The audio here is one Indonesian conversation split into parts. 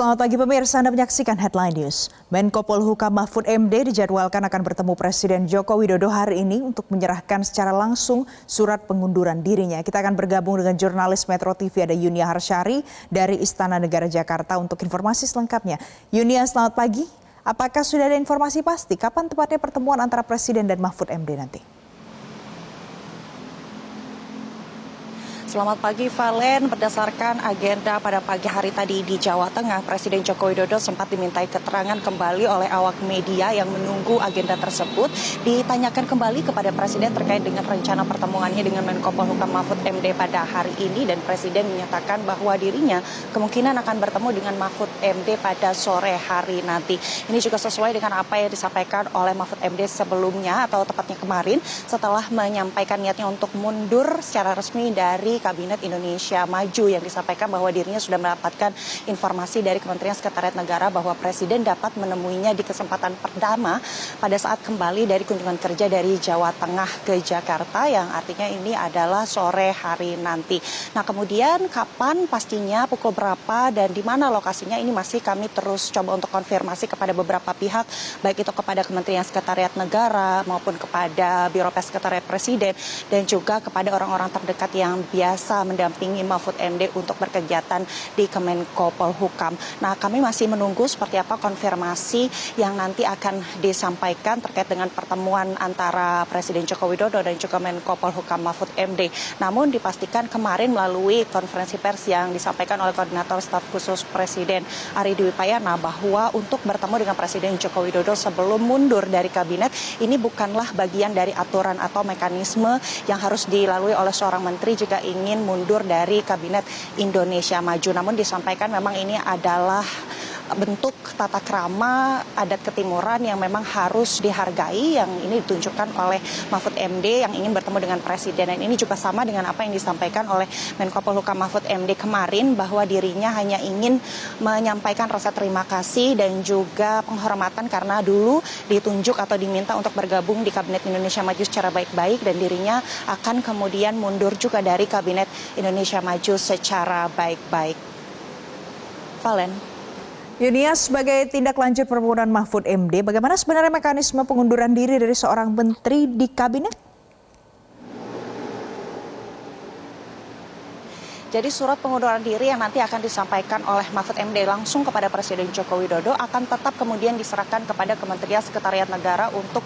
Selamat pagi pemirsa, Anda menyaksikan Headline News. Menko Polhukam Mahfud MD dijadwalkan akan bertemu Presiden Joko Widodo hari ini untuk menyerahkan secara langsung surat pengunduran dirinya. Kita akan bergabung dengan jurnalis Metro TV ada Yunia Harsyari dari Istana Negara Jakarta untuk informasi selengkapnya. Yunia, selamat pagi. Apakah sudah ada informasi pasti kapan tepatnya pertemuan antara Presiden dan Mahfud MD nanti? Selamat pagi Valen, berdasarkan agenda pada pagi hari tadi di Jawa Tengah, Presiden Joko Widodo sempat dimintai keterangan kembali oleh awak media yang menunggu agenda tersebut. Ditanyakan kembali kepada Presiden terkait dengan rencana pertemuannya dengan Menko Polhukam Mahfud MD pada hari ini dan Presiden menyatakan bahwa dirinya kemungkinan akan bertemu dengan Mahfud MD pada sore hari nanti. Ini juga sesuai dengan apa yang disampaikan oleh Mahfud MD sebelumnya atau tepatnya kemarin setelah menyampaikan niatnya untuk mundur secara resmi dari Kabinet Indonesia Maju yang disampaikan bahwa dirinya sudah mendapatkan informasi dari Kementerian Sekretariat Negara bahwa Presiden dapat menemuinya di kesempatan pertama pada saat kembali dari kunjungan kerja dari Jawa Tengah ke Jakarta yang artinya ini adalah sore hari nanti. Nah kemudian kapan pastinya pukul berapa dan di mana lokasinya ini masih kami terus coba untuk konfirmasi kepada beberapa pihak baik itu kepada Kementerian Sekretariat Negara maupun kepada Biro Sekretariat Presiden dan juga kepada orang-orang terdekat yang biasa biasa mendampingi Mahfud MD untuk berkegiatan di Kemenko Polhukam. Nah, kami masih menunggu seperti apa konfirmasi yang nanti akan disampaikan terkait dengan pertemuan antara Presiden Joko Widodo dan juga Menko Polhukam Mahfud MD. Namun dipastikan kemarin melalui konferensi pers yang disampaikan oleh Koordinator Staf Khusus Presiden Ari Dwi Payana bahwa untuk bertemu dengan Presiden Joko Widodo sebelum mundur dari kabinet ini bukanlah bagian dari aturan atau mekanisme yang harus dilalui oleh seorang menteri jika ingin ingin mundur dari kabinet Indonesia Maju. Namun disampaikan memang ini adalah bentuk tata krama adat ketimuran yang memang harus dihargai yang ini ditunjukkan oleh Mahfud MD yang ingin bertemu dengan presiden dan ini juga sama dengan apa yang disampaikan oleh Menko Polhukam Mahfud MD kemarin bahwa dirinya hanya ingin menyampaikan rasa terima kasih dan juga penghormatan karena dulu ditunjuk atau diminta untuk bergabung di Kabinet Indonesia Maju secara baik-baik dan dirinya akan kemudian mundur juga dari Kabinet Indonesia Maju secara baik-baik. Valen. Yunia sebagai tindak lanjut permohonan Mahfud MD, bagaimana sebenarnya mekanisme pengunduran diri dari seorang menteri di kabinet? Jadi surat pengunduran diri yang nanti akan disampaikan oleh Mahfud MD langsung kepada Presiden Joko Widodo akan tetap kemudian diserahkan kepada Kementerian Sekretariat Negara untuk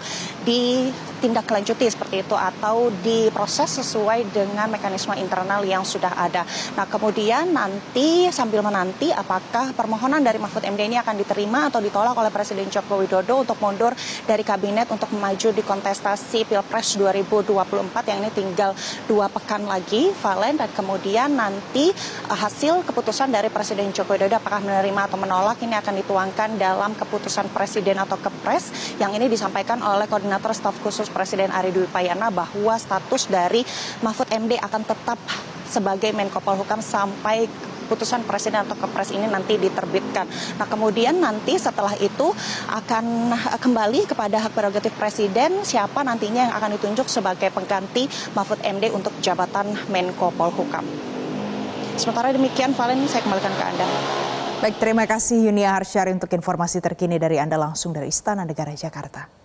ditindaklanjuti seperti itu atau diproses sesuai dengan mekanisme internal yang sudah ada. Nah kemudian nanti sambil menanti apakah permohonan dari Mahfud MD ini akan diterima atau ditolak oleh Presiden Joko Widodo untuk mundur dari kabinet untuk maju di kontestasi Pilpres 2024 yang ini tinggal dua pekan lagi, Valen, dan kemudian nanti uh, hasil keputusan dari Presiden Joko Widodo apakah menerima atau menolak ini akan dituangkan dalam keputusan Presiden atau Kepres yang ini disampaikan oleh Koordinator Staf Khusus Presiden Ari Dwi Payana bahwa status dari Mahfud MD akan tetap sebagai Menko Polhukam sampai putusan presiden atau kepres ini nanti diterbitkan. Nah kemudian nanti setelah itu akan uh, kembali kepada hak prerogatif presiden siapa nantinya yang akan ditunjuk sebagai pengganti Mahfud MD untuk jabatan Menko Polhukam. Sementara demikian, Valen, saya kembalikan ke Anda. Baik, terima kasih Yunia Harsyari untuk informasi terkini dari Anda langsung dari Istana Negara Jakarta.